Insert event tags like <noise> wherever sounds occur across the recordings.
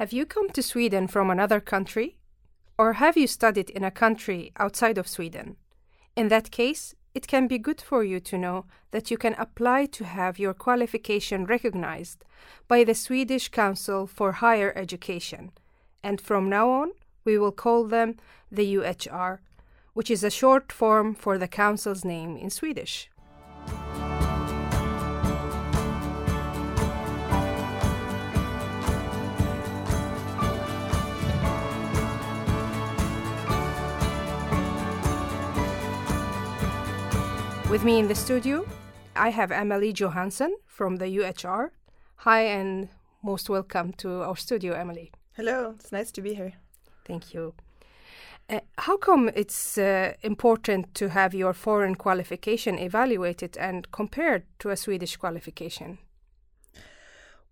Have you come to Sweden from another country? Or have you studied in a country outside of Sweden? In that case, it can be good for you to know that you can apply to have your qualification recognized by the Swedish Council for Higher Education, and from now on, we will call them the UHR, which is a short form for the Council's name in Swedish. With me in the studio, I have Emily Johansson from the UHR. Hi, and most welcome to our studio, Emily. Hello, it's nice to be here. Thank you. Uh, how come it's uh, important to have your foreign qualification evaluated and compared to a Swedish qualification?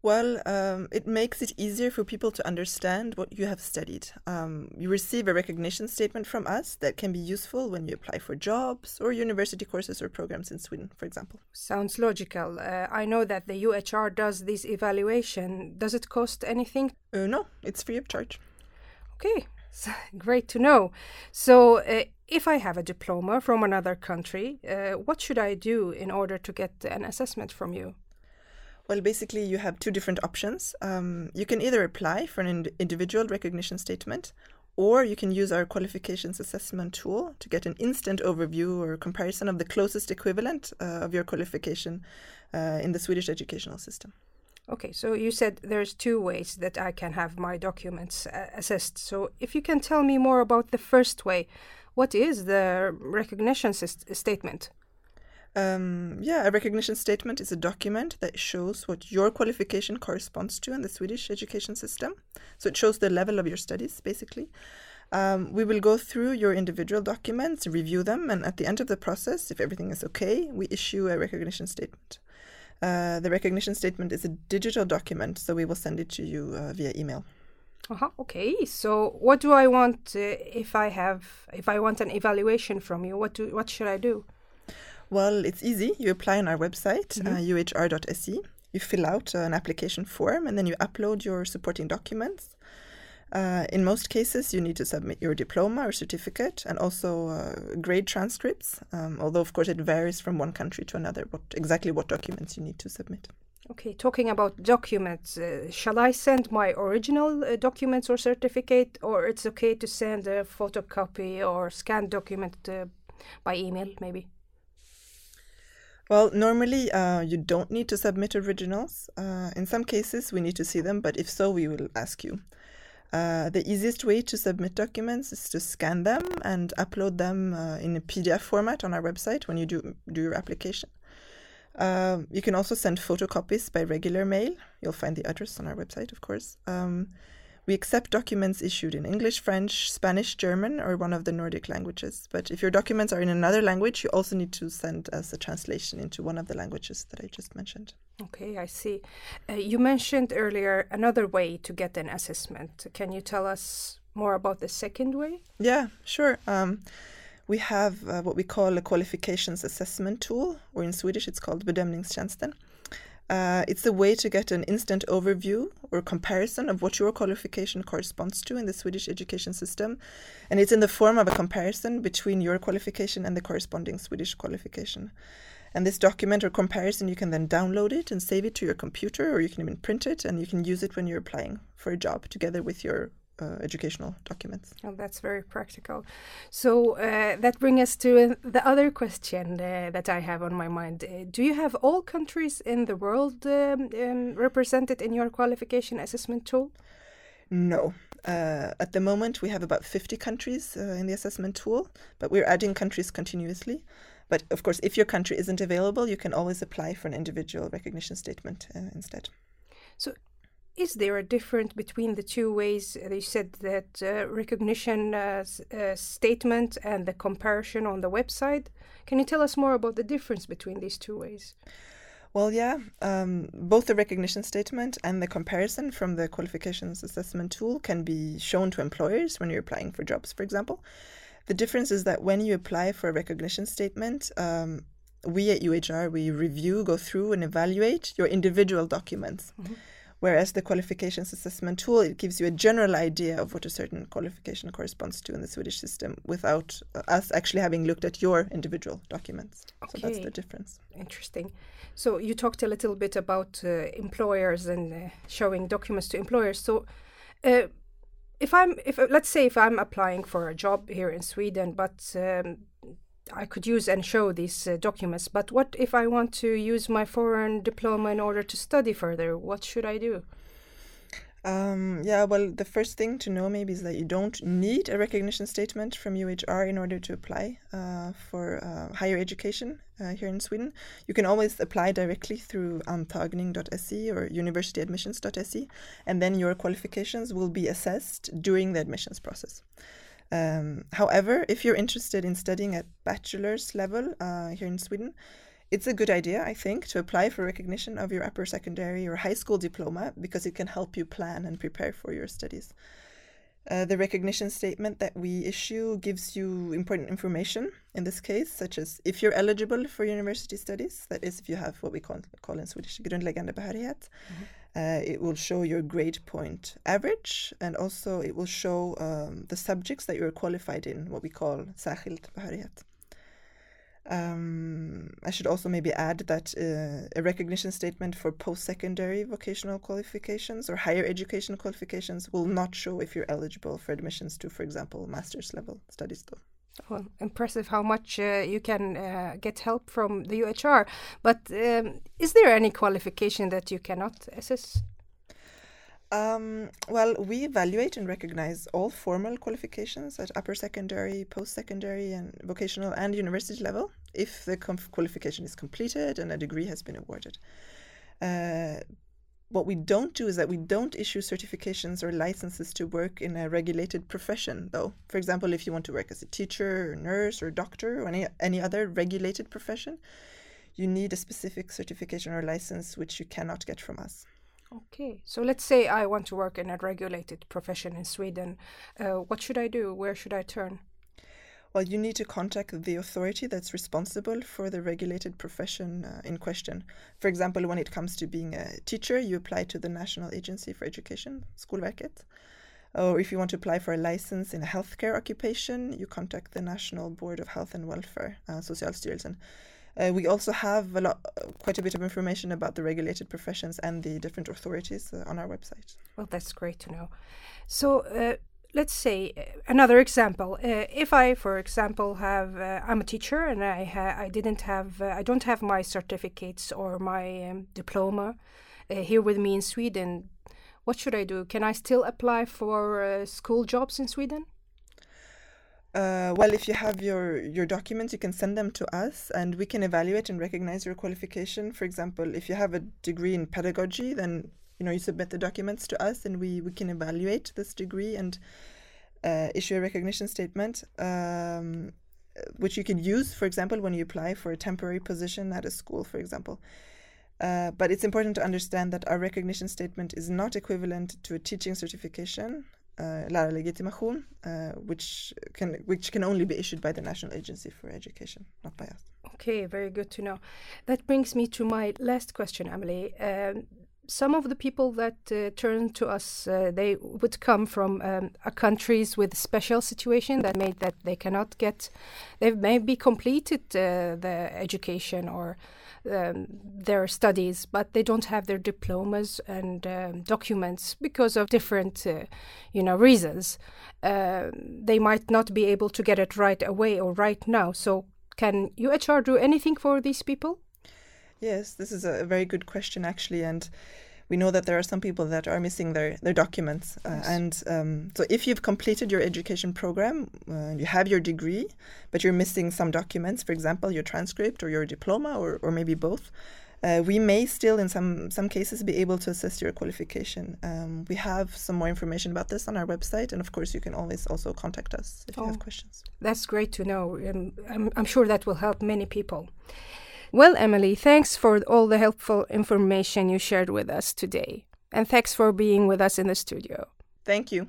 Well, um, it makes it easier for people to understand what you have studied. Um, you receive a recognition statement from us that can be useful when you apply for jobs or university courses or programs in Sweden, for example. Sounds logical. Uh, I know that the UHR does this evaluation. Does it cost anything? Uh, no, it's free of charge. Okay, <laughs> great to know. So, uh, if I have a diploma from another country, uh, what should I do in order to get an assessment from you? Well, basically, you have two different options. Um, you can either apply for an ind- individual recognition statement, or you can use our qualifications assessment tool to get an instant overview or comparison of the closest equivalent uh, of your qualification uh, in the Swedish educational system. Okay, so you said there's two ways that I can have my documents uh, assessed. So if you can tell me more about the first way, what is the recognition statement? Um, yeah, a recognition statement is a document that shows what your qualification corresponds to in the Swedish education system. So it shows the level of your studies, basically. Um, we will go through your individual documents, review them, and at the end of the process, if everything is okay, we issue a recognition statement. Uh, the recognition statement is a digital document, so we will send it to you uh, via email. Uh-huh, okay, so what do I want uh, if I have if I want an evaluation from you? What do what should I do? Well, it's easy. You apply on our website, mm-hmm. uh, uhr.se. You fill out uh, an application form and then you upload your supporting documents. Uh, in most cases, you need to submit your diploma or certificate and also uh, grade transcripts, um, although, of course, it varies from one country to another what exactly what documents you need to submit. Okay, talking about documents, uh, shall I send my original uh, documents or certificate, or it's okay to send a photocopy or scanned document uh, by email, maybe? Well, normally uh, you don't need to submit originals. Uh, in some cases, we need to see them, but if so, we will ask you. Uh, the easiest way to submit documents is to scan them and upload them uh, in a PDF format on our website when you do, do your application. Uh, you can also send photocopies by regular mail. You'll find the address on our website, of course. Um, we accept documents issued in English, French, Spanish, German, or one of the Nordic languages. But if your documents are in another language, you also need to send us a translation into one of the languages that I just mentioned. Okay, I see. Uh, you mentioned earlier another way to get an assessment. Can you tell us more about the second way? Yeah, sure. Um, we have uh, what we call a qualifications assessment tool, or in Swedish it's called bedömningstjänsten. Uh, it's a way to get an instant overview or comparison of what your qualification corresponds to in the Swedish education system. And it's in the form of a comparison between your qualification and the corresponding Swedish qualification. And this document or comparison, you can then download it and save it to your computer, or you can even print it and you can use it when you're applying for a job together with your uh, educational documents. Oh, that's very practical. So uh, that brings us to uh, the other question uh, that I have on my mind. Uh, do you have all countries in the world um, um, represented in your qualification assessment tool? No. Uh, at the moment, we have about 50 countries in the assessment tool, but we're adding countries continuously. But of course, if your country isn't available, you can always apply for an individual recognition statement instead. So, is there a difference between the two ways? You said that uh, recognition uh, uh, statement and the comparison on the website. Can you tell us more about the difference between these two ways? Well, yeah, um, both the recognition statement and the comparison from the qualifications assessment tool can be shown to employers when you're applying for jobs, for example. The difference is that when you apply for a recognition statement, um, we at UHR we review, go through, and evaluate your individual documents. Mm-hmm Whereas the qualifications assessment tool, it gives you a general idea of what a certain qualification corresponds to in the Swedish system without uh, us actually having looked at your individual documents. Okay. So that's the difference. Interesting. So you talked a little bit about uh, employers and uh, showing documents to employers. So uh, if I'm, if let's say if I'm applying for a job here in Sweden, but um, I could use and show these uh, documents. But what if I want to use my foreign diploma in order to study further? What should I do? Um, yeah, well, the first thing to know maybe is that you don't need a recognition statement from UHR in order to apply uh, for uh, higher education uh, here in Sweden. You can always apply directly through antagning.se or universityadmissions.se, and then your qualifications will be assessed during the admissions process. Um, however, if you're interested in studying at bachelor's level uh, here in Sweden, it's a good idea, I think, to apply for recognition of your upper secondary or high school diploma because it can help you plan and prepare for your studies. Uh, the recognition statement that we issue gives you important information in this case, such as if you're eligible for university studies, that is, if you have what we call, call in Swedish grundläggande mm-hmm. Uh, it will show your grade point average and also it will show um, the subjects that you're qualified in, what we call särskild behörighet. Um, I should also maybe add that uh, a recognition statement for post secondary vocational qualifications or higher education qualifications will not show if you're eligible for admissions to, for example, master's level studies, though. Well, impressive how much uh, you can uh, get help from the UHR. But um, is there any qualification that you cannot assess? Um, well, we evaluate and recognize all formal qualifications at upper secondary, post secondary, and vocational and university level if the qualification is completed and a degree has been awarded. Uh, what we don't do is that we don't issue certifications or licenses to work in a regulated profession, though. For example, if you want to work as a teacher, or nurse, or doctor, or any, any other regulated profession, you need a specific certification or license which you cannot get from us. Okay, so let's say I want to work in a regulated profession in Sweden. Uh, what should I do? Where should I turn? Well, you need to contact the authority that's responsible for the regulated profession uh, in question. For example, when it comes to being a teacher, you apply to the National Agency for Education, Skolverket. Or if you want to apply for a license in a healthcare occupation, you contact the National Board of Health and Welfare, uh, Socialstyrelsen. Uh, we also have a lot, uh, quite a bit of information about the regulated professions and the different authorities uh, on our website. Well, that's great to know. So, uh, let's say uh, another example. Uh, if I, for example, have I'm a teacher and I ha- I didn't have I don't have my certificates or my um, diploma here with me in Sweden. What should I do? Can I still apply for school jobs in Sweden? Uh, well, if you have your, your documents, you can send them to us and we can evaluate and recognize your qualification. For example, if you have a degree in pedagogy, then you know you submit the documents to us and we, we can evaluate this degree and uh, issue a recognition statement, um, which you can use, for example, when you apply for a temporary position at a school, for example. Uh, but it's important to understand that our recognition statement is not equivalent to a teaching certification uh, lärarlegitimation, uh, which can which can only be issued by the National Agency for Education, not by us. Okay, very good to know. That brings me to my last question, Emily. Um, some of the people that uh, turn to us, uh, they would come from um, countries with special situation that made that they cannot get, they've maybe completed uh, the education or um, their studies, but they don't have their diplomas and um, documents because of different, uh, you know, reasons. Uh, they might not be able to get it right away or right now. So, can UHR do anything for these people? Yes, this is a very good question, actually, and we know that there are some people that are missing their, their documents. Uh, And um, so, if you've completed your education program, uh, you have your degree, but you're missing some documents, for example, your transcript or your diploma, or, or maybe both. Uh, we may still, in some some cases, be able to assess your qualification. Um, we have some more information about this on our website, and of course, you can always also contact us if oh, you have oh, questions. That's great to know. Um, I'm, I'm sure that will help many people. Well, Emily, thanks for all the helpful information you shared with us today. And thanks for being with us in the studio. Thank you.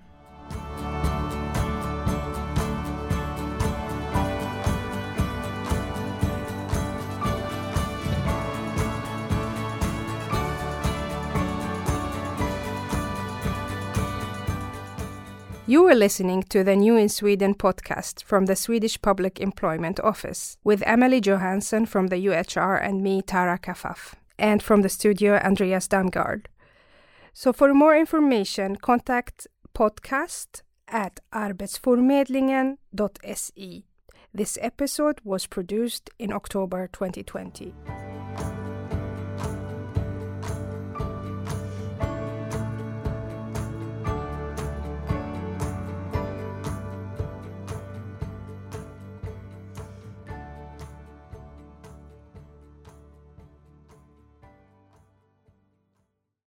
You were listening to the New in Sweden podcast from the Swedish Public Employment Office with Emily Johansson from the UHR and me, Tara Kafaf, and from the studio, Andreas Damgard. So for more information, contact podcast at arbetsförmedlingen.se. This episode was produced in October 2020.